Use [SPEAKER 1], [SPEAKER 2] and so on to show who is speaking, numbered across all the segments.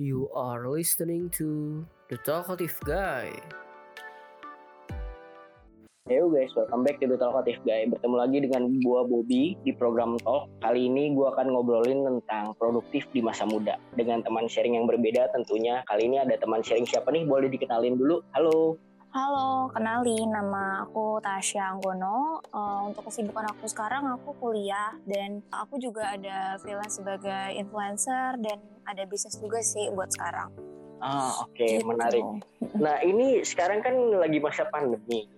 [SPEAKER 1] You are listening to The Talkative Guy.
[SPEAKER 2] Yo guys, welcome back to The Talkative Guy. Bertemu lagi dengan gua Bobby di program Talk. Kali ini gua akan ngobrolin tentang produktif di masa muda dengan teman sharing yang berbeda tentunya. Kali ini ada teman sharing siapa nih? Boleh dikenalin dulu. Halo.
[SPEAKER 3] Halo, kenalin nama aku Tasya Anggono. Uh, untuk kesibukan aku sekarang aku kuliah dan aku juga ada freelance sebagai influencer dan ada bisnis juga sih buat sekarang.
[SPEAKER 2] Ah, oke, okay. gitu. menarik. Nah, ini sekarang kan lagi masa pandemi.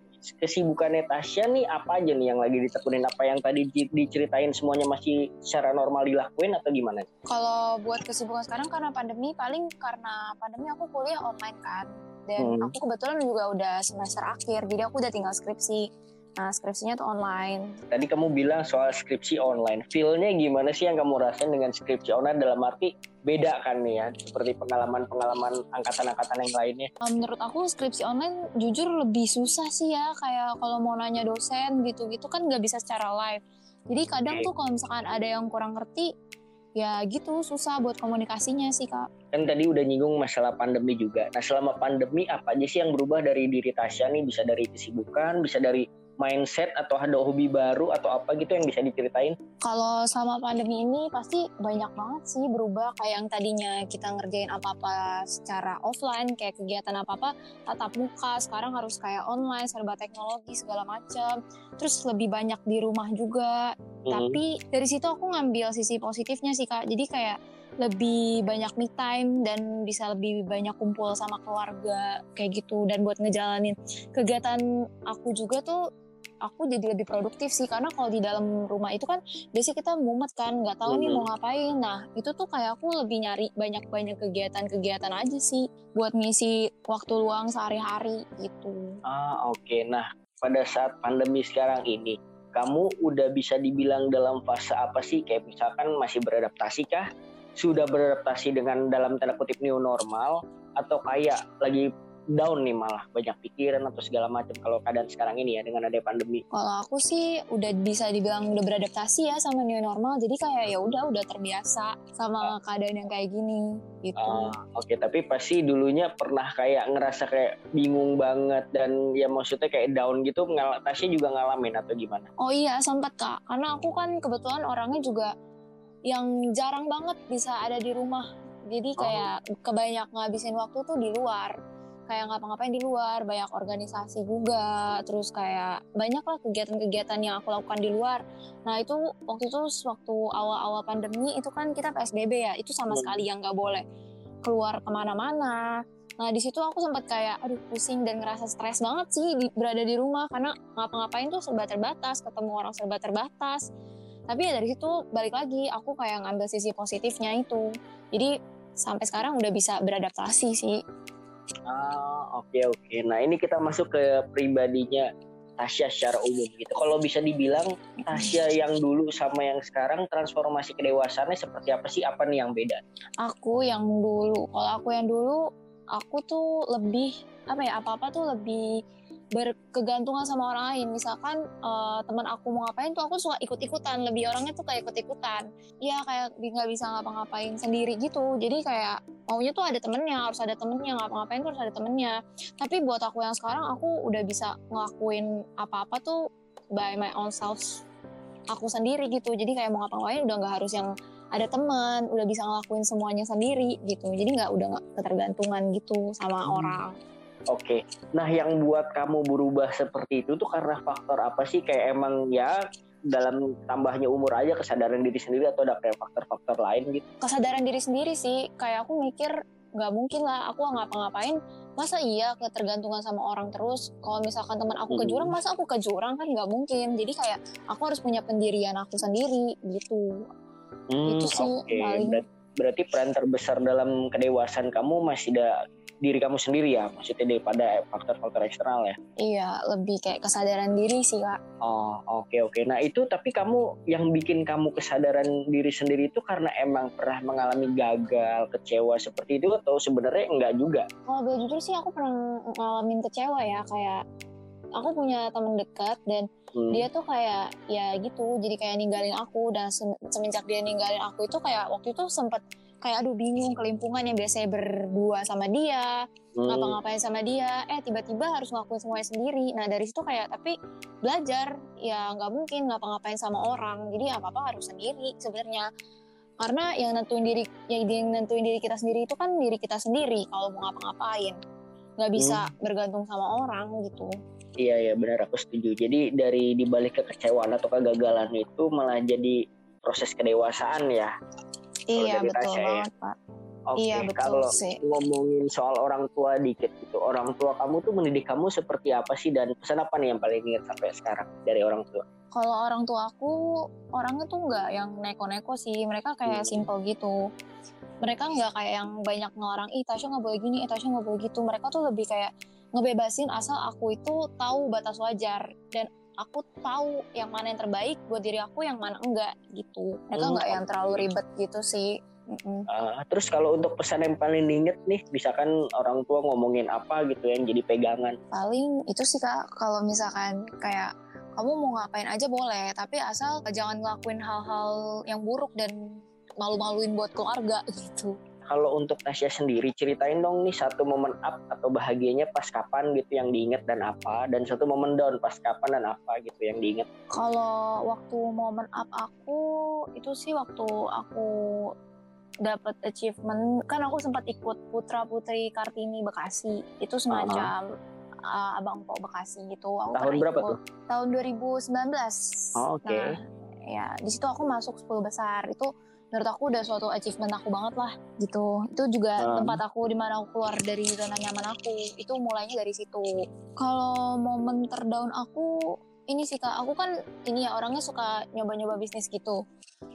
[SPEAKER 2] Kesibukannya Tasya nih apa aja nih yang lagi ditekunin? Apa yang tadi diceritain semuanya masih secara normal dilakuin atau gimana?
[SPEAKER 3] Kalau buat kesibukan sekarang karena pandemi, paling karena pandemi aku kuliah online kan dan hmm. aku kebetulan juga udah semester akhir jadi aku udah tinggal skripsi nah skripsinya tuh online
[SPEAKER 2] tadi kamu bilang soal skripsi online feelnya gimana sih yang kamu rasain dengan skripsi online dalam arti beda kan nih ya seperti pengalaman-pengalaman angkatan-angkatan yang lainnya
[SPEAKER 3] menurut aku skripsi online jujur lebih susah sih ya kayak kalau mau nanya dosen gitu-gitu kan nggak bisa secara live jadi kadang okay. tuh kalau misalkan ada yang kurang ngerti ya gitu susah buat komunikasinya sih kak.
[SPEAKER 2] Kan tadi udah nyinggung masalah pandemi juga. Nah selama pandemi apa aja sih yang berubah dari diri Tasya nih? Bisa dari kesibukan, bisa dari mindset atau ada hobi baru atau apa gitu yang bisa diceritain?
[SPEAKER 3] Kalau selama pandemi ini pasti banyak banget sih berubah. Kayak yang tadinya kita ngerjain apa-apa secara offline kayak kegiatan apa-apa tatap muka sekarang harus kayak online serba teknologi segala macam terus lebih banyak di rumah juga. Hmm. tapi dari situ aku ngambil sisi positifnya sih kak. Jadi kayak lebih banyak me time dan bisa lebih banyak kumpul sama keluarga kayak gitu. Dan buat ngejalanin kegiatan aku juga tuh aku jadi lebih produktif sih karena kalau di dalam rumah itu kan biasanya kita mumet kan nggak tahu nih mau ngapain. Nah itu tuh kayak aku lebih nyari banyak-banyak kegiatan-kegiatan aja sih buat ngisi waktu luang sehari-hari gitu.
[SPEAKER 2] Ah oke. Okay. nah pada saat pandemi sekarang ini kamu udah bisa dibilang dalam fase apa sih? Kayak misalkan masih beradaptasi kah? Sudah beradaptasi dengan dalam tanda kutip new normal? Atau kayak lagi down nih malah banyak pikiran atau segala macam kalau keadaan sekarang ini ya dengan ada pandemi.
[SPEAKER 3] Kalau aku sih udah bisa dibilang udah beradaptasi ya sama new normal jadi kayak ya udah udah terbiasa sama uh, keadaan yang kayak gini gitu. Uh,
[SPEAKER 2] Oke okay. tapi pasti dulunya pernah kayak ngerasa kayak bingung banget dan ya maksudnya kayak down gitu Tasya juga ngalamin atau gimana?
[SPEAKER 3] Oh iya sempat kak karena aku kan kebetulan orangnya juga yang jarang banget bisa ada di rumah jadi oh. kayak oh. kebanyak ngabisin waktu tuh di luar kayak ngapa-ngapain di luar, banyak organisasi juga, terus kayak banyak lah kegiatan-kegiatan yang aku lakukan di luar. Nah itu waktu itu waktu awal-awal pandemi itu kan kita PSBB ya, itu sama sekali yang nggak boleh keluar ke mana-mana. Nah di situ aku sempat kayak aduh pusing dan ngerasa stres banget sih di, berada di rumah karena ngapa-ngapain tuh serba terbatas, ketemu orang serba terbatas. Tapi ya dari situ balik lagi aku kayak ngambil sisi positifnya itu. Jadi sampai sekarang udah bisa beradaptasi sih.
[SPEAKER 2] Ah, oke okay, oke. Okay. Nah, ini kita masuk ke pribadinya Tasya secara umum gitu. Kalau bisa dibilang Tasya yang dulu sama yang sekarang transformasi kedewasaannya seperti apa sih? Apa nih yang beda?
[SPEAKER 3] Aku yang dulu. Kalau aku yang dulu, aku tuh lebih apa ya? Apa-apa tuh lebih berkegantungan sama orang lain. Misalkan uh, teman aku mau ngapain tuh aku suka ikut-ikutan. Lebih orangnya tuh kayak ikut-ikutan. Iya kayak nggak bisa ngapa-ngapain sendiri gitu. Jadi kayak maunya tuh ada temennya, harus ada temennya. Ngapa-ngapain tuh harus ada temennya. Tapi buat aku yang sekarang aku udah bisa ngelakuin apa-apa tuh by my own self aku sendiri gitu. Jadi kayak mau ngapa-ngapain udah nggak harus yang ada teman, udah bisa ngelakuin semuanya sendiri gitu. Jadi nggak udah nggak ketergantungan gitu sama hmm. orang.
[SPEAKER 2] Oke, nah yang buat kamu berubah seperti itu tuh karena faktor apa sih? Kayak emang ya dalam tambahnya umur aja kesadaran diri sendiri atau ada kayak faktor-faktor lain gitu?
[SPEAKER 3] Kesadaran diri sendiri sih, kayak aku mikir nggak mungkin lah aku ngapa-ngapain masa iya ketergantungan sama orang terus kalau misalkan teman aku ke jurang hmm. masa aku ke jurang kan nggak mungkin jadi kayak aku harus punya pendirian aku sendiri gitu
[SPEAKER 2] hmm, itu sih okay. paling berarti peran terbesar dalam kedewasaan kamu masih ada diri kamu sendiri ya maksudnya daripada faktor-faktor eksternal ya
[SPEAKER 3] iya lebih kayak kesadaran diri sih kak
[SPEAKER 2] oh oke okay, oke okay. nah itu tapi kamu yang bikin kamu kesadaran diri sendiri itu karena emang pernah mengalami gagal kecewa seperti itu atau sebenarnya enggak juga
[SPEAKER 3] kalau boleh jujur sih aku pernah ngalamin kecewa ya kayak aku punya teman dekat dan
[SPEAKER 2] Hmm.
[SPEAKER 3] dia tuh kayak ya gitu jadi kayak ninggalin aku dan sem- semenjak dia ninggalin aku itu kayak waktu itu sempet kayak aduh bingung kelimpungan yang biasanya berdua sama dia
[SPEAKER 2] Hmm.
[SPEAKER 3] ngapa-ngapain sama dia eh tiba-tiba harus ngelakuin semuanya sendiri nah dari situ kayak tapi belajar ya nggak mungkin ngapa-ngapain sama orang jadi apa apa harus sendiri sebenarnya karena yang nentuin diri yang yang nentuin diri kita sendiri itu kan diri kita sendiri kalau mau ngapa-ngapain nggak bisa bergantung sama orang gitu
[SPEAKER 2] Iya iya benar aku setuju. Jadi dari dibalik kekecewaan atau kegagalan itu malah jadi proses kedewasaan ya.
[SPEAKER 3] Iya
[SPEAKER 2] dari
[SPEAKER 3] betul
[SPEAKER 2] ya.
[SPEAKER 3] banget pak
[SPEAKER 2] Oke,
[SPEAKER 3] iya betul
[SPEAKER 2] kalau
[SPEAKER 3] sih
[SPEAKER 2] ngomongin soal orang tua dikit gitu, orang tua kamu tuh mendidik kamu seperti apa sih dan pesan apa nih yang paling ingat sampai sekarang dari orang tua?
[SPEAKER 3] kalau orang tua aku orangnya tuh nggak yang neko-neko sih mereka kayak
[SPEAKER 2] Hmm.
[SPEAKER 3] simple gitu mereka nggak kayak yang banyak ngelarang ih Tasya nggak boleh gini, ih Tasya nggak boleh gitu mereka tuh lebih kayak ngebebasin asal aku itu tahu batas wajar dan aku tahu yang mana yang terbaik buat diri aku yang mana enggak gitu mereka
[SPEAKER 2] Hmm,
[SPEAKER 3] nggak yang terlalu ribet gitu sih.
[SPEAKER 2] Ah, terus kalau untuk pesan yang paling diinget nih, misalkan orang tua ngomongin apa gitu yang jadi pegangan.
[SPEAKER 3] paling itu sih kak kalau misalkan kayak kamu mau ngapain aja boleh tapi asal jangan ngelakuin hal-hal yang buruk dan malu-maluin buat keluarga gitu
[SPEAKER 2] Kalau untuk Tasya sendiri, ceritain dong nih satu momen up atau bahagianya pas kapan gitu yang diinget dan apa, dan satu momen down pas kapan dan apa gitu yang diinget.
[SPEAKER 3] kalau waktu momen up aku itu sih waktu aku dapat achievement kan aku sempat ikut putra putri kartini bekasi itu semacam uh, abang po bekasi gitu aku
[SPEAKER 2] Tahun berapa
[SPEAKER 3] ikut.
[SPEAKER 2] tuh?
[SPEAKER 3] tahun 2019
[SPEAKER 2] Oh, oke.
[SPEAKER 3] nah ya di situ aku masuk 10 besar itu menurut aku udah suatu achievement aku banget lah gitu. Itu juga
[SPEAKER 2] Hmm.
[SPEAKER 3] tempat aku di mana aku keluar dari zona nyaman aku. Itu mulainya dari situ. Kalau momen terdown aku ini sih kak aku kan ini ya orangnya suka nyoba-nyoba bisnis gitu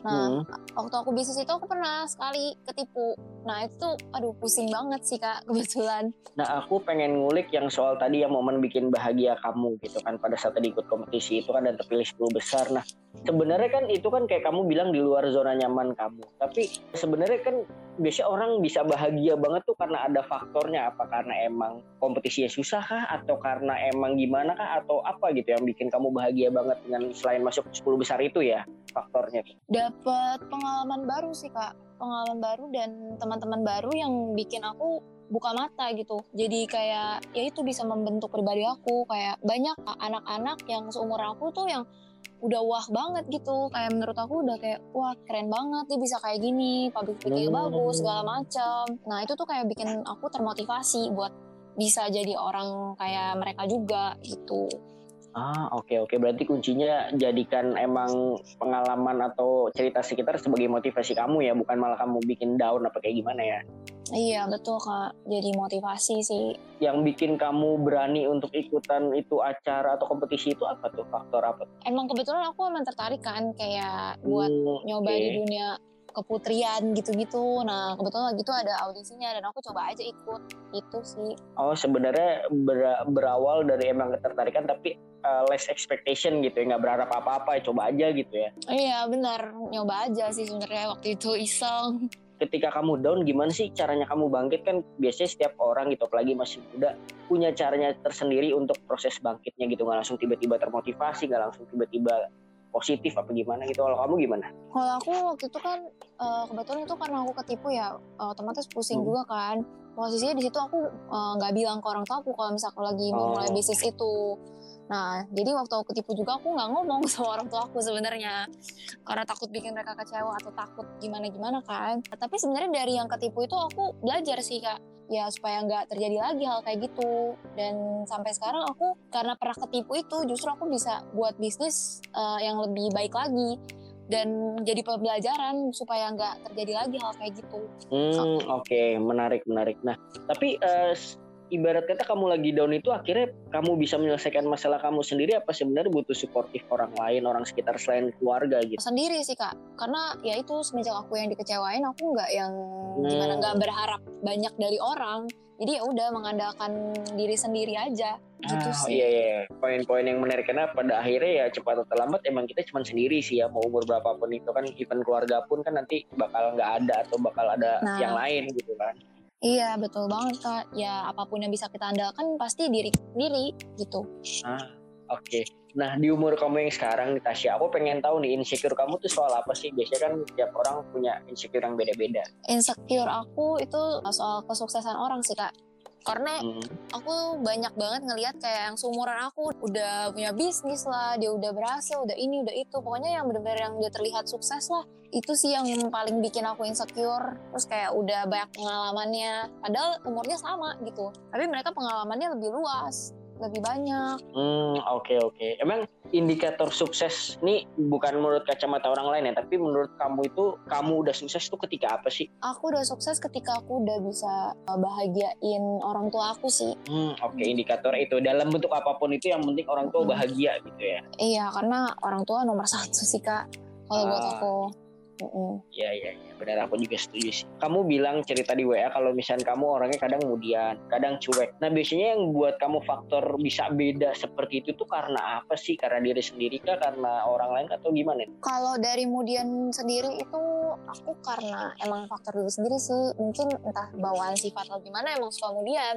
[SPEAKER 3] nah
[SPEAKER 2] Hmm.
[SPEAKER 3] waktu aku bisnis itu aku pernah sekali ketipu nah itu tuh aduh pusing banget sih kak kebetulan
[SPEAKER 2] Nah, aku pengen ngulik yang soal tadi yang momen bikin bahagia kamu gitu kan pada saat tadi ikut kompetisi itu kan dan terpilih 10 besar. Nah, sebenarnya kan itu kan kayak kamu bilang di luar zona nyaman kamu. Tapi sebenarnya kan biasanya orang bisa bahagia banget tuh karena ada faktornya. Apa karena emang kompetisinya susah kah? Atau karena emang gimana kah? Atau apa gitu yang bikin kamu bahagia banget dengan selain masuk 10 besar itu ya faktornya.
[SPEAKER 3] dapat pengalaman baru sih kak. Pengalaman baru dan teman-teman baru yang bikin aku buka mata gitu. Jadi kayak ya itu bisa membentuk pribadi aku. Kayak banyak anak-anak yang seumur aku tuh yang udah wah banget gitu. Kayak menurut aku udah kayak wah keren banget dia bisa kayak gini public speakingnya
[SPEAKER 2] Hmm.
[SPEAKER 3] bagus segala macam nah itu tuh kayak bikin aku termotivasi buat bisa jadi orang kayak mereka juga gitu
[SPEAKER 2] Ah, oke oke berarti kuncinya jadikan emang pengalaman atau cerita sekitar sebagai motivasi kamu ya, bukan malah kamu bikin down apa kayak gimana ya.
[SPEAKER 3] iya betul kak jadi motivasi sih
[SPEAKER 2] Yang bikin kamu berani untuk ikutan itu acara atau kompetisi itu apa tuh? Faktor apa?
[SPEAKER 3] emang kebetulan aku emang tertarik kan kayak buat
[SPEAKER 2] Hmm,
[SPEAKER 3] nyoba
[SPEAKER 2] oke.
[SPEAKER 3] di dunia keputrian gitu-gitu. Nah kebetulan lagi tuh ada audisinya dan aku coba aja ikut itu sih.
[SPEAKER 2] Oh, sebenarnya ber- berawal dari emang ketertarikan tapi uh, less expectation gitu ya, nggak berharap apa-apa, ya coba aja gitu ya.
[SPEAKER 3] Iya benar nyoba aja sih sebenarnya waktu itu iseng.
[SPEAKER 2] ketika kamu down gimana sih caranya kamu bangkit kan biasanya setiap orang gitu apalagi masih muda punya caranya tersendiri untuk proses bangkitnya gitu nggak langsung tiba-tiba termotivasi nggak langsung tiba-tiba positif apa gimana gitu kalau kamu gimana?
[SPEAKER 3] Kalau aku waktu itu kan eh, kebetulan itu karena aku ketipu ya otomatis pusing
[SPEAKER 2] Hmm.
[SPEAKER 3] juga kan. Posisinya di situ aku nggak bilang ke orang tua aku kalau misalkan lagi
[SPEAKER 2] Oh.
[SPEAKER 3] mau mulai bisnis itu. Nah, jadi waktu aku ketipu juga aku nggak ngomong sama orang tua aku sebenarnya karena takut bikin mereka kecewa atau takut gimana-gimana kan. Tapi sebenarnya dari yang ketipu itu aku belajar sih kak, ya supaya nggak terjadi lagi hal kayak gitu. Dan sampai sekarang aku karena pernah ketipu itu justru aku bisa buat bisnis eh, yang lebih baik lagi dan jadi pembelajaran supaya nggak terjadi lagi hal kayak gitu.
[SPEAKER 2] Hmm oke menarik menarik. Nah tapi s- ibarat kata kamu lagi down itu akhirnya kamu bisa menyelesaikan masalah kamu sendiri apa sebenarnya butuh suportif orang lain orang sekitar selain keluarga gitu?
[SPEAKER 3] Sendiri sih kak, karena ya itu semenjak aku yang dikecewain aku nggak yang gimana
[SPEAKER 2] Hmm.
[SPEAKER 3] nggak berharap banyak dari orang. Jadi ya udah mengandalkan diri sendiri aja gitu
[SPEAKER 2] Ah,
[SPEAKER 3] sih.
[SPEAKER 2] iya iya poin-poin yang menarik karena pada akhirnya ya cepat atau lambat emang kita cuma sendiri sih ya mau umur berapapun itu kan event keluarga pun kan nanti bakal nggak ada atau bakal ada
[SPEAKER 3] Nah.
[SPEAKER 2] yang lain gitu kan
[SPEAKER 3] Iya betul banget kak. Ya apa pun yang bisa kita andalkan pasti diri sendiri gitu.
[SPEAKER 2] ah Oke. Nah, di umur kamu yang sekarang Tasya, aku pengen tahu nih insecure kamu tuh soal apa sih? Biasanya kan tiap orang punya insecure yang beda-beda.
[SPEAKER 3] Insecure aku itu soal kesuksesan orang sih kak. Karena
[SPEAKER 2] Hmm.
[SPEAKER 3] aku banyak banget ngelihat kayak yang seumuran aku udah punya bisnis lah, dia udah berhasil, udah ini, udah itu. Pokoknya yang benar-benar yang udah terlihat sukses lah. Itu sih yang paling bikin aku insecure. Terus kayak udah banyak pengalamannya. Padahal umurnya sama gitu. Tapi mereka pengalamannya lebih luas, lebih banyak.
[SPEAKER 2] Hmm, oke oke. Emang indikator sukses nih bukan menurut kacamata orang lain ya, tapi menurut kamu itu kamu udah sukses tuh ketika apa sih?
[SPEAKER 3] Aku udah sukses ketika aku udah bisa uh, bahagiain orang tua aku sih.
[SPEAKER 2] Hmm, oke indikator itu dalam bentuk apa pun itu yang penting orang tua
[SPEAKER 3] Hmm.
[SPEAKER 2] bahagia gitu ya.
[SPEAKER 3] Iya, karena orang tua nomor satu sih kak. Kalau buat
[SPEAKER 2] Ah.
[SPEAKER 3] aku.
[SPEAKER 2] Iya iya iya, benar aku juga setuju sih. Kamu bilang cerita di WA kalau misalnya kamu orangnya kadang kemudian, kadang cuek. Nah biasanya yang buat kamu faktor bisa beda seperti itu tuh karena apa sih? Karena diri sendiri kah? Karena orang lain atau gimana?
[SPEAKER 3] Kalau dari Mudian sendiri itu aku karena emang faktor diri sendiri sih. Mungkin entah bawaan sifat atau gimana emang suka Mudian.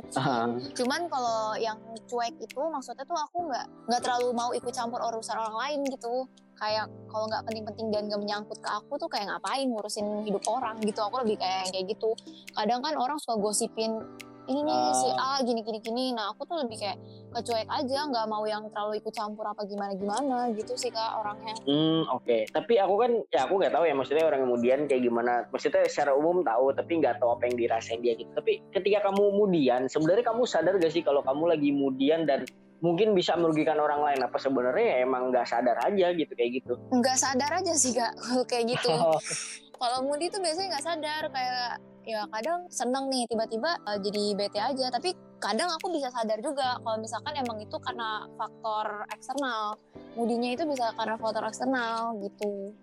[SPEAKER 3] Cuman kalau yang cuek itu maksudnya tuh aku nggak nggak terlalu mau ikut campur urusan orang lain gitu. Kayak kalau nggak penting-penting dan nggak menyangkut ke aku tuh kayak ngapain ngurusin hidup orang gitu. Aku lebih kayak kayak gitu. Kadang kan orang suka gosipin ini nih si A gini gini gini. Nah aku tuh lebih kayak kecuek aja, nggak mau yang terlalu ikut campur apa gimana gimana gitu sih kak orangnya.
[SPEAKER 2] Hmm, oke. Tapi aku kan, ya aku nggak tahu ya maksudnya orang kemudian kayak gimana. Maksudnya secara umum tahu, tapi nggak tahu apa yang dirasain dia gitu. Tapi ketika kamu kemudian, sebenarnya kamu sadar gak sih kalau kamu lagi kemudian dan mungkin bisa merugikan orang lain? Apa sebenarnya ya emang nggak sadar aja gitu kayak gitu?
[SPEAKER 3] nggak sadar aja sih kak kayak gitu.
[SPEAKER 2] Oh,
[SPEAKER 3] kalau Moody tuh biasanya nggak sadar kayak ya kadang seneng nih tiba-tiba uh, jadi bete aja. Tapi kadang aku bisa sadar juga kalau misalkan emang itu karena faktor eksternal. Moody-nya itu bisa karena faktor eksternal gitu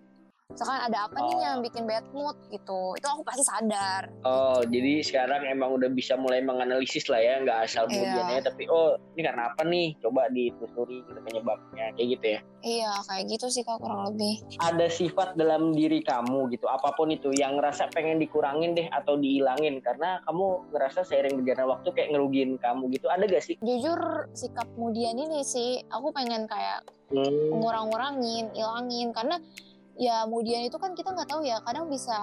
[SPEAKER 3] misalkan ada apa nih
[SPEAKER 2] Oh.
[SPEAKER 3] yang bikin bad mood gitu itu aku pasti sadar
[SPEAKER 2] Oh, jadi sekarang emang udah bisa mulai menganalisis lah ya, nggak asal
[SPEAKER 3] Iya.
[SPEAKER 2] kemudiannya, tapi oh ini karena apa nih? Coba ditelusuri gitu penyebabnya, kayak gitu ya.
[SPEAKER 3] iya kayak gitu sih kak kurang lebih
[SPEAKER 2] Ada sifat dalam diri kamu gitu, apa pun itu yang ngerasa pengen dikurangin deh atau dihilangin karena kamu ngerasa seiring berjalannya waktu kayak ngerugiin kamu gitu. Ada gak sih?
[SPEAKER 3] jujur sikap Mudian ini sih aku pengen kayak
[SPEAKER 2] Hmm,
[SPEAKER 3] ngurang-ngurangin, ilangin karena ya kemudian itu kan kita nggak tahu ya kadang bisa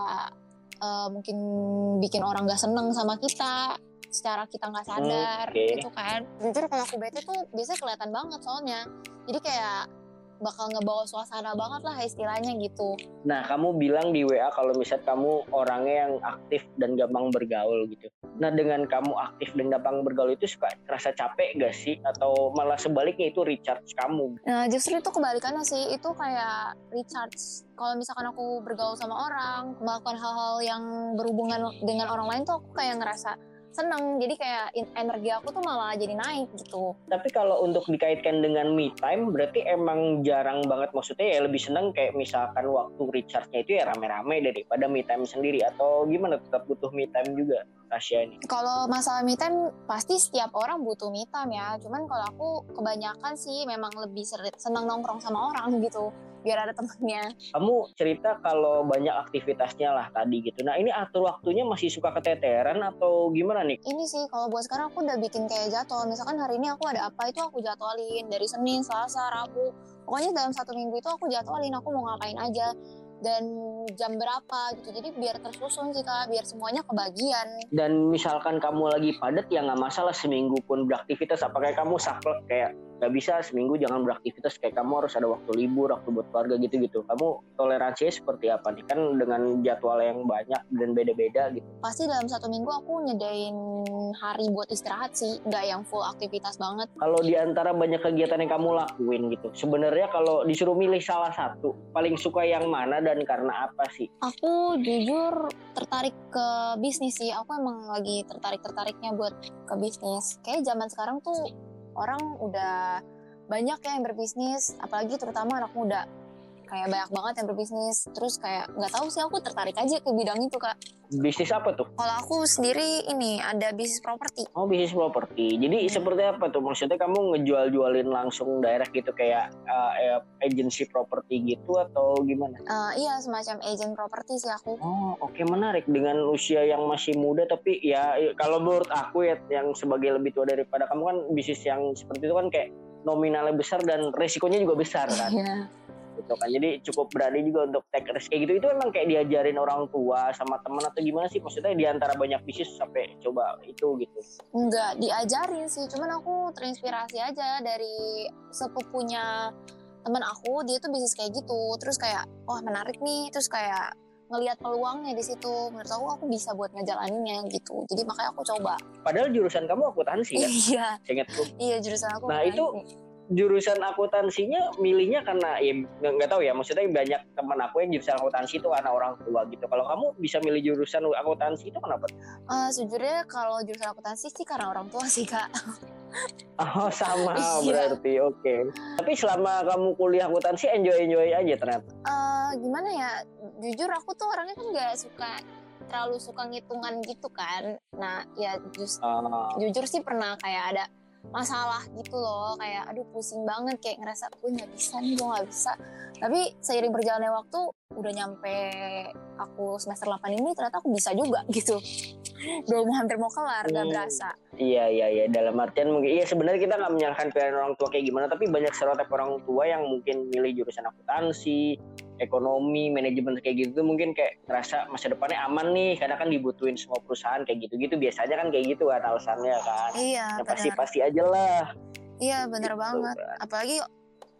[SPEAKER 3] eh, mungkin bikin orang nggak seneng sama kita secara kita nggak sadar
[SPEAKER 2] oke.
[SPEAKER 3] gitu kan jujur kalau aku bete tuh biasanya kelihatan banget soalnya jadi kayak bakal ngebawa suasana banget lah istilahnya gitu
[SPEAKER 2] Nah, kamu bilang di WA kalau misal kamu orangnya yang aktif dan gampang bergaul gitu. Nah, dengan kamu aktif dan gampang bergaul itu suka terasa capek gak sih? Atau malah sebaliknya itu recharge kamu?
[SPEAKER 3] Nah justru itu kebalikannya sih, itu kayak recharge. Kalau misalkan aku bergaul sama orang, melakukan hal-hal yang berhubungan dengan orang lain tuh aku kayak ngerasa seneng. Jadi kayak energi aku tuh malah jadi naik gitu.
[SPEAKER 2] Tapi kalau untuk dikaitkan dengan me time, berarti emang jarang banget maksudnya ya lebih seneng kayak misalkan waktu recharge-nya itu ya rame-rame daripada me time sendiri atau gimana tetap butuh me time juga Tasya ini?
[SPEAKER 3] Kalau masalah me time, pasti setiap orang butuh me time ya. Cuman kalau aku kebanyakan sih memang lebih seneng nongkrong sama orang gitu. Biar ada temennya.
[SPEAKER 2] Kamu cerita kalau banyak aktivitasnya lah tadi gitu. Nah ini atur waktunya masih suka keteteran atau gimana nih?
[SPEAKER 3] Ini sih kalau buat sekarang aku udah bikin kayak jadwal. Misalkan hari ini aku ada apa itu aku jadwalin dari Senin, Selasa, Rabu. Pokoknya dalam satu minggu itu aku jadwalin aku mau ngapain aja dan jam berapa gitu. Jadi biar tersusun sih kak, biar semuanya kebagian.
[SPEAKER 2] Dan misalkan kamu lagi padat ya nggak masalah seminggu pun beraktivitas. Apakah kamu saklek kayak nggak bisa seminggu jangan beraktivitas kayak kamu harus ada waktu libur, waktu buat keluarga gitu-gitu. Kamu toleransinya seperti apa nih? Kan dengan jadwal yang banyak dan beda-beda gitu.
[SPEAKER 3] Pasti dalam satu minggu aku nyedain hari buat istirahat sih, nggak yang full aktivitas banget.
[SPEAKER 2] Kalau di antara banyak kegiatan yang kamu lakuin gitu, sebenarnya kalau disuruh milih salah satu, paling suka yang mana dan karena apa sih?
[SPEAKER 3] Aku jujur tertarik ke bisnis sih. Aku emang lagi tertarik-tertariknya buat ke bisnis. Kayak zaman sekarang tuh orang udah banyak ya yang berbisnis, apalagi terutama anak muda. Kayak banyak banget yang berbisnis. Terus kayak nggak tahu sih aku tertarik aja ke bidang itu kak.
[SPEAKER 2] Bisnis apa tuh?
[SPEAKER 3] Kalau aku sendiri ini ada bisnis properti.
[SPEAKER 2] Oh bisnis properti. Jadi
[SPEAKER 3] Hmm.
[SPEAKER 2] seperti apa tuh? Maksudnya kamu ngejual-jualin langsung direct gitu kayak uh, eh, agency properti gitu atau gimana?
[SPEAKER 3] Eh, iya semacam agent properti sih aku.
[SPEAKER 2] Oh oke menarik dengan usia yang masih muda tapi ya ya, kalau menurut aku ya yang sebagai lebih tua daripada kamu kan bisnis yang seperti itu kan kayak nominalnya besar dan resikonya juga besar kan
[SPEAKER 3] Iya.
[SPEAKER 2] Gitu kan jadi cukup berani juga untuk take risk kayak gitu itu emang kayak diajarin orang tua sama teman atau gimana sih maksudnya di antara banyak bisnis sampai coba itu gitu
[SPEAKER 3] Enggak diajarin sih, cuman aku terinspirasi aja dari sepupunya teman aku, dia tuh bisnis kayak gitu. Terus kayak, wah menarik nih, terus kayak ngelihat peluangnya di situ. Menurut aku aku bisa buat ngejalaninnya gitu. Jadi makanya aku coba.
[SPEAKER 2] padahal jurusan kamu akuntansi kan
[SPEAKER 3] Iya,
[SPEAKER 2] seingatku
[SPEAKER 3] iya jurusan aku.
[SPEAKER 2] Nah, itu jurusan akuntansinya milihnya karena ya nggak tahu ya maksudnya banyak teman aku yang jurusan akuntansi itu karena orang tua gitu kalau kamu bisa milih jurusan akuntansi itu kenapa
[SPEAKER 3] Eh, sejujurnya kalau jurusan akuntansi sih karena orang tua sih kak.
[SPEAKER 2] oh sama
[SPEAKER 3] Iya.
[SPEAKER 2] berarti oke tapi selama kamu kuliah akuntansi enjoy enjoy aja ternyata
[SPEAKER 3] Eh, gimana ya? Jujur aku tuh orangnya kan nggak suka terlalu suka ngitungan gitu kan. Nah ya just
[SPEAKER 2] Ah,
[SPEAKER 3] jujur sih pernah kayak ada masalah gitu loh kayak aduh pusing banget kayak ngerasa gue nggak bisa nih gue nggak bisa tapi seiring berjalannya waktu udah nyampe aku semester 8 ini ternyata aku bisa juga gitu. Mau hampir mau kelar gak
[SPEAKER 2] Hmm.
[SPEAKER 3] berasa.
[SPEAKER 2] Iya iya iya dalam artian mungkin iya sebenarnya kita nggak menyalahkan pilihan orang tua kayak gimana tapi banyak stereotip orang tua yang mungkin milih jurusan akuntansi ekonomi manajemen kayak gitu mungkin kayak ngerasa masa depannya aman nih. Karena kan dibutuhin semua perusahaan kayak gitu gitu biasanya kan kayak gitu kan alasannya kan.
[SPEAKER 3] Iya
[SPEAKER 2] ya pasti pasti aja lah.
[SPEAKER 3] Iya bener
[SPEAKER 2] Gitu
[SPEAKER 3] banget.
[SPEAKER 2] kan.
[SPEAKER 3] apalagi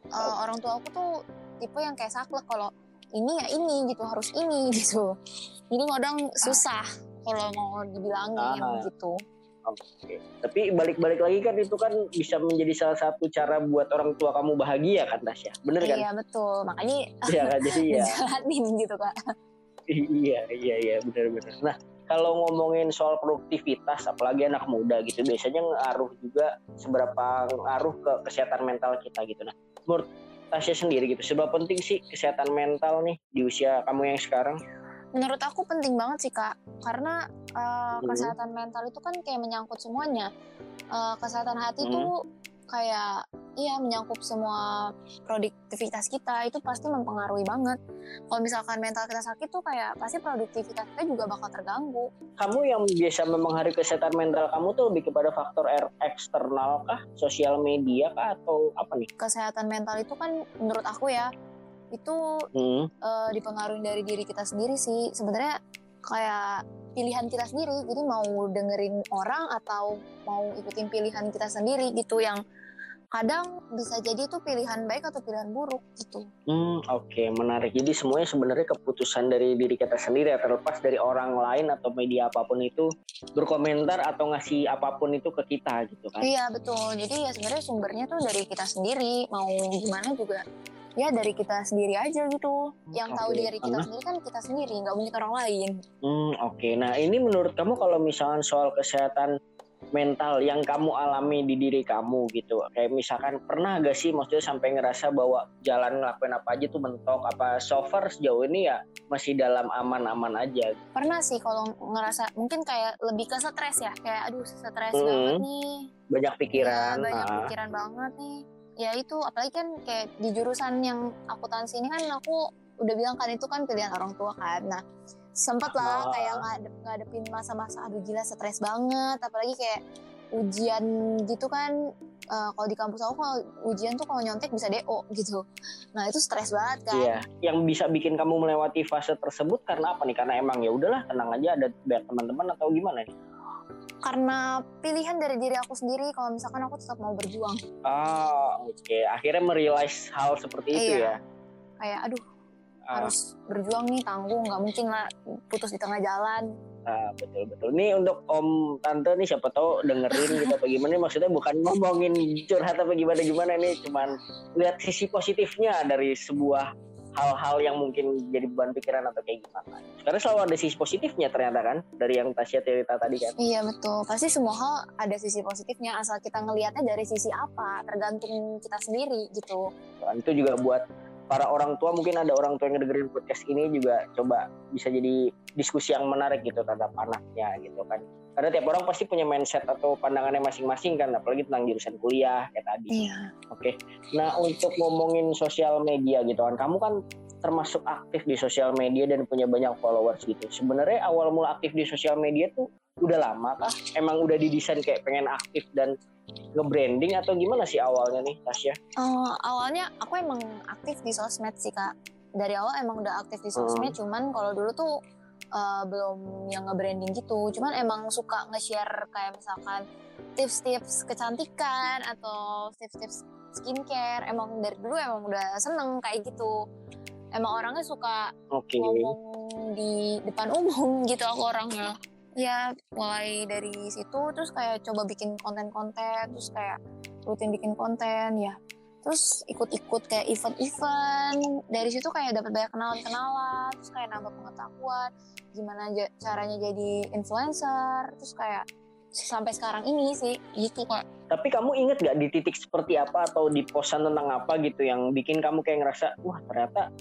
[SPEAKER 3] uh, orang tua aku tuh tipe yang kayak saklek kalau ini ya ini gitu harus ini gitu. Jadi kadang susah kalau mau dibilangin
[SPEAKER 2] Ah.
[SPEAKER 3] gitu
[SPEAKER 2] Oke. Tapi balik-balik lagi kan itu kan bisa menjadi salah satu cara buat orang tua kamu bahagia kan Tasya. Bener kan?
[SPEAKER 3] iya betul makanya
[SPEAKER 2] Iya kan? Jadi ya.
[SPEAKER 3] gitu kak
[SPEAKER 2] iya iya iya benar-benar. Nah kalau ngomongin soal produktivitas, apalagi anak muda gitu, biasanya ngaruh juga seberapa ngaruh ke kesehatan mental kita gitu. Nah menurut Tasya sendiri gitu, seberapa penting sih kesehatan mental nih di usia kamu yang sekarang?
[SPEAKER 3] Menurut aku penting banget sih kak. Karena uh,
[SPEAKER 2] Hmm.
[SPEAKER 3] kesehatan mental itu kan kayak menyangkut semuanya. Uh, kesehatan hati
[SPEAKER 2] Hmm.
[SPEAKER 3] itu kayak iya menyangkut semua produktivitas kita. Itu pasti mempengaruhi banget. Kalau misalkan mental kita sakit tuh kayak pasti produktivitas kita juga bakal terganggu.
[SPEAKER 2] Kamu yang biasa mempengaruhi kesehatan mental kamu tuh lebih kepada faktor er- eksternal kah, sosial media kah, atau apa nih?
[SPEAKER 3] kesehatan mental itu kan menurut aku ya itu
[SPEAKER 2] Hmm.
[SPEAKER 3] uh, dipengaruhi dari diri kita sendiri sih sebenarnya kayak pilihan kita sendiri jadi mau dengerin orang atau mau ikutin pilihan kita sendiri gitu yang kadang bisa jadi itu pilihan baik atau pilihan buruk gitu
[SPEAKER 2] Hmm, oke, menarik. Jadi semuanya sebenarnya keputusan dari diri kita sendiri ya, terlepas dari orang lain atau media apa pun itu berkomentar atau ngasih apa pun itu ke kita gitu kan.
[SPEAKER 3] iya betul jadi ya sebenarnya sumbernya tuh dari kita sendiri mau gimana juga ya dari kita sendiri aja gitu yang tahu
[SPEAKER 2] Oke,
[SPEAKER 3] diri kita
[SPEAKER 2] karena-
[SPEAKER 3] sendiri kan kita sendiri nggak mungkin orang lain
[SPEAKER 2] Hmm, oke. Nah, ini menurut kamu kalau misalkan soal kesehatan mental yang kamu alami di diri kamu gitu. Kayak misalkan pernah gak sih maksudnya sampai ngerasa bahwa jalan ngelakuin apa aja tuh mentok apa so far sejauh ini ya masih dalam aman-aman aja.
[SPEAKER 3] pernah sih kalau ngerasa mungkin kayak lebih ke stres ya kayak aduh stres
[SPEAKER 2] Hmm.
[SPEAKER 3] banget nih
[SPEAKER 2] Banyak pikiran.
[SPEAKER 3] Iya, banyak
[SPEAKER 2] ah.
[SPEAKER 3] pikiran banget nih. Ya itu apalagi kan kayak di jurusan yang akuntansi ini kan aku udah bilang kan itu kan pilihan orang tua kan. Nah sempet lah
[SPEAKER 2] Ah.
[SPEAKER 3] kayak ngadep, ngadepin masa-masa aduh gila stres banget. Apalagi kayak ujian gitu kan. eh, kalau di kampus aku kalau ujian tuh kalau nyontek bisa DO gitu. Nah itu stres banget kan.
[SPEAKER 2] Iya, yang bisa bikin kamu melewati fase tersebut karena apa nih? Karena emang ya udahlah tenang aja ada banyak teman-teman atau gimana nih?
[SPEAKER 3] Karena pilihan dari diri aku sendiri kalau misalkan aku tetap mau berjuang.
[SPEAKER 2] Ah, oke. Akhirnya merealize hal seperti itu
[SPEAKER 3] Iya.
[SPEAKER 2] ya.
[SPEAKER 3] Kayak aduh
[SPEAKER 2] Ah,
[SPEAKER 3] harus berjuang nih tanggung nggak mungkin lah putus di tengah jalan.
[SPEAKER 2] ah, betul betul. Nih untuk om tante nih siapa tahu dengerin gitu apa gimana? Nih, Maksudnya bukan ngomongin curhat apa gimana gimana nih, cuman lihat sisi positifnya dari sebuah hal-hal yang mungkin jadi beban pikiran atau kayak gimana. Karena selalu ada sisi positifnya ternyata kan dari yang Tasya cerita tadi kan.
[SPEAKER 3] Iya betul. Pasti semua hal ada sisi positifnya asal kita ngelihatnya dari sisi apa, tergantung kita sendiri gitu.
[SPEAKER 2] Kan itu juga buat para orang tua mungkin ada orang tua yang dengerin podcast ini juga coba bisa jadi diskusi yang menarik gitu terhadap anaknya gitu kan. Karena tiap orang pasti punya mindset atau pandangannya masing-masing kan apalagi tentang jurusan kuliah kayak tadi.
[SPEAKER 3] Iya.
[SPEAKER 2] oke. Nah untuk ngomongin sosial media gitu kan kamu kan termasuk aktif di sosial media dan punya banyak followers gitu. Sebenarnya awal mula aktif di sosial media tuh udah lama kah? Emang udah didesain kayak pengen aktif dan nge-branding atau gimana sih awalnya nih Tasya?
[SPEAKER 3] Uh, awalnya aku emang aktif di sosmed sih kak. Dari awal emang udah aktif di sosmed, hmm. cuman kalau dulu tuh uh, belum yang nge-branding gitu. Cuman emang suka nge-share kayak misalkan tips-tips kecantikan atau tips-tips skincare. Emang dari dulu emang udah seneng kayak gitu. Emang orangnya suka okay. ngomong di depan umum gitu aku orangnya ya mulai dari situ terus kayak coba bikin konten-konten terus kayak rutin bikin konten ya. Terus ikut-ikut kayak event-event. Dari situ kayak dapat banyak kenalan-kenalan terus kayak nambah pengetahuan gimana caranya jadi influencer terus kayak sampai sekarang ini sih gitu kak.
[SPEAKER 2] Tapi kamu inget gak di titik seperti apa atau di posan tentang apa gitu yang bikin kamu kayak ngerasa wah ternyata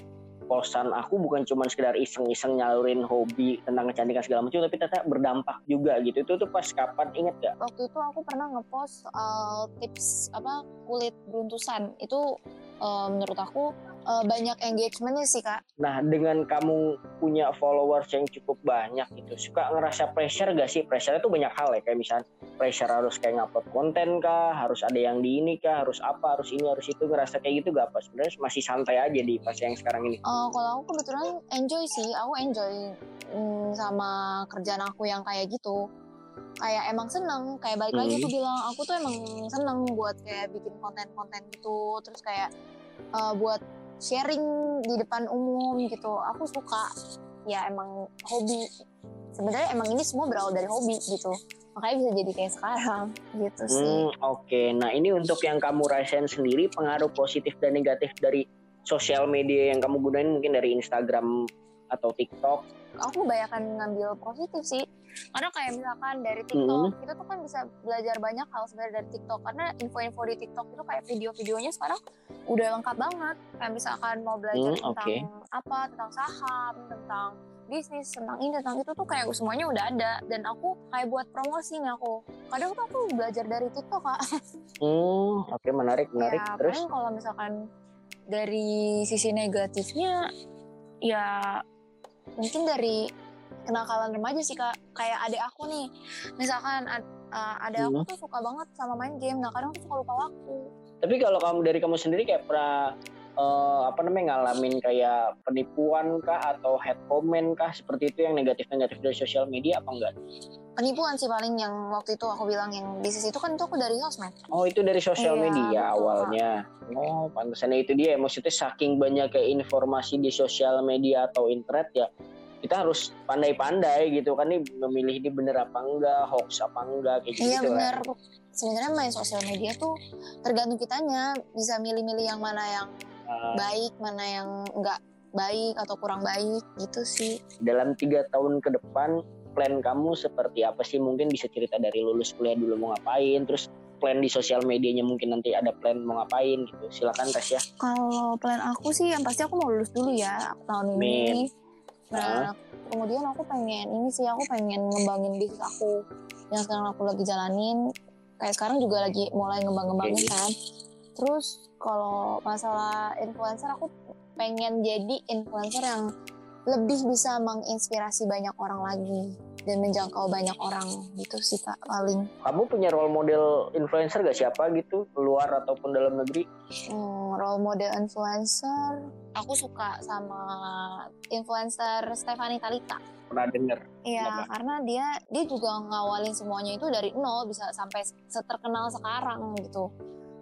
[SPEAKER 2] posan aku bukan cuma sekedar iseng-iseng nyalurin hobi tentang kecantikan segala macam tapi ternyata berdampak juga gitu itu tuh pas kapan inget gak?
[SPEAKER 3] Waktu itu aku pernah ngepost uh, tips apa kulit beruntusan itu uh, menurut aku uh, banyak engagementnya sih kak.
[SPEAKER 2] Nah dengan kamu punya followers yang cukup banyak gitu, suka ngerasa pressure gak sih? Pressure itu banyak hal ya kayak misalnya pressure harus kayak ngupload konten kah, harus ada yang di ini kah, harus apa, harus ini, harus itu ngerasa kayak gitu gak apa? Sebenarnya masih santai aja di pas yang sekarang ini.
[SPEAKER 3] Uh, kalau aku kebetulan enjoy sih, aku enjoy mm, sama kerjaan aku yang kayak gitu kayak emang seneng kayak balik lagi aku hmm. bilang aku tuh emang seneng buat kayak bikin konten-konten gitu terus kayak uh, buat sharing di depan umum gitu. Aku suka ya emang hobi. Sebenarnya emang ini semua berawal dari hobi gitu. Makanya bisa jadi kayak sekarang gitu sih. hmm,
[SPEAKER 2] oke. Okay. nah ini untuk yang kamu rasain sendiri pengaruh positif dan negatif dari sosial media yang kamu gunain mungkin dari Instagram atau TikTok?
[SPEAKER 3] Aku kebanyakan ngambil positif sih karena kayak misalkan dari TikTok hmm. kita tuh kan bisa belajar banyak hal sebenarnya dari TikTok. Karena info-info di TikTok itu kayak video-videonya sekarang udah lengkap banget. Kayak misalkan mau belajar hmm, tentang okay. apa tentang saham tentang bisnis tentang ini tentang itu tuh kayak semuanya udah ada. Dan aku kayak buat promosi nih aku. Kadang tuh aku belajar dari TikTok kak.
[SPEAKER 2] Hmm oke okay, menarik menarik.
[SPEAKER 3] ya,
[SPEAKER 2] terus?
[SPEAKER 3] kalau misalkan dari sisi negatifnya ya mungkin dari kenakalan remaja sih kak kayak adik aku nih misalkan ad, uh, adik aku hmm. tuh suka banget sama main game nah kadang tuh suka lupa waktu
[SPEAKER 2] tapi kalau kamu dari kamu sendiri kayak pernah uh, apa namanya ngalamin kayak penipuan kah atau head comment kah seperti itu yang negatif-negatif dari sosial media apa enggak?
[SPEAKER 3] Penipuan sih paling yang waktu itu aku bilang yang bisnis itu kan itu aku dari sosmed.
[SPEAKER 2] Oh itu dari sosial iya, media betul. awalnya. Oh pantesan itu dia maksudnya saking banyak kayak informasi di sosial media atau internet ya kita harus pandai-pandai gitu kan nih memilih ini bener apa enggak hoax apa enggak kayak
[SPEAKER 3] iya, gitu bener. Kan. sebenarnya main sosial media tuh tergantung kitanya bisa milih-milih yang mana yang uh, baik mana yang enggak baik atau kurang baik gitu sih.
[SPEAKER 2] Dalam tiga tahun ke depan plan kamu seperti apa sih? Mungkin bisa cerita dari lulus kuliah dulu mau ngapain terus plan di sosial medianya mungkin nanti ada plan mau ngapain gitu. Silakan tes ya
[SPEAKER 3] kalau plan aku sih yang pasti aku mau lulus dulu ya tahun ini Nah, kemudian aku pengen ini sih aku pengen ngembangin bisnis aku yang sekarang aku lagi jalanin. Kayak sekarang juga lagi mulai ngembang-ngembangin kan. Terus kalau masalah influencer aku pengen jadi influencer yang lebih bisa menginspirasi banyak orang lagi dan menjangkau banyak orang gitu sih kak paling.
[SPEAKER 2] Kamu punya role model influencer gak siapa gitu luar ataupun dalam negeri?
[SPEAKER 3] Hmm, role model influencer, aku suka sama influencer Stefani Talita.
[SPEAKER 2] Pernah denger?
[SPEAKER 3] Iya, karena dia dia juga ngawalin semuanya itu dari nol bisa sampai seterkenal sekarang gitu.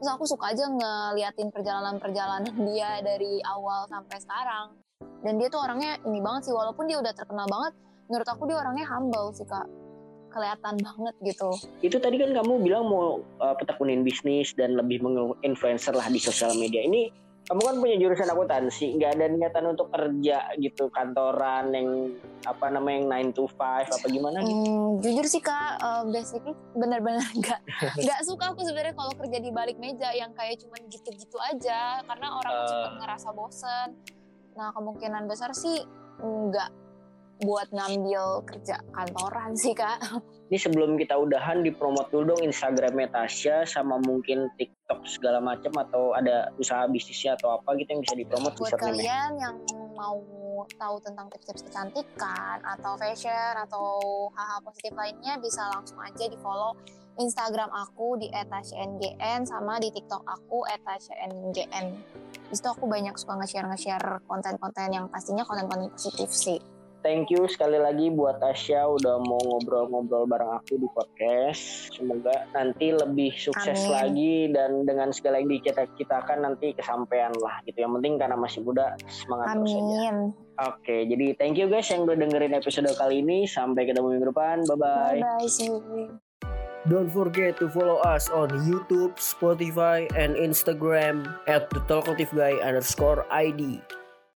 [SPEAKER 3] Terus aku suka aja ngeliatin perjalanan-perjalanan dia dari awal sampai sekarang. Dan dia tuh orangnya ini banget sih, walaupun dia udah terkenal banget, menurut aku dia orangnya humble sih kak kelihatan banget gitu.
[SPEAKER 2] Itu tadi kan kamu bilang mau uh, petekunin bisnis dan lebih menginfluencer lah di sosial media. Ini kamu kan punya jurusan akuntansi, nggak ada niatan untuk kerja gitu kantoran yang apa namanya yang 9 to 5 apa gimana gitu?
[SPEAKER 3] Hmm, jujur sih kak, uh, basically benar-benar nggak nggak suka aku sebenarnya kalau kerja di balik meja yang kayak cuman gitu-gitu aja karena orang uh. cepet ngerasa bosen. Nah kemungkinan besar sih nggak buat ngambil kerja kantoran sih kak.
[SPEAKER 2] Ini sebelum kita udahan dipromot dulu dong Instagramnya Tasya sama mungkin TikTok segala macam atau ada usaha bisnisnya atau apa gitu yang bisa dipromot
[SPEAKER 3] buat kalian yang mau tahu tentang tips-tips kecantikan atau fashion atau hal-hal positif lainnya bisa langsung aja di follow Instagram aku di @tashnggn sama di TikTok aku @tashnggn. Di situ aku banyak suka nge-share nge-share konten-konten yang pastinya konten-konten positif sih.
[SPEAKER 2] Thank you sekali lagi buat Tasya udah mau ngobrol-ngobrol bareng aku di podcast. Semoga nanti lebih sukses
[SPEAKER 3] Amin.
[SPEAKER 2] lagi dan dengan segala yang dicita-citakan nanti kesampaian lah gitu. Yang penting karena masih muda semangat terus aja.
[SPEAKER 3] Amin.
[SPEAKER 2] Oke, jadi thank you guys yang udah dengerin episode kali ini. Sampai ketemu minggu depan. Bye-bye.
[SPEAKER 3] Bye bye. See you.
[SPEAKER 1] Don't forget to follow us on YouTube, Spotify, and Instagram at the Talkative Guy underscore ID.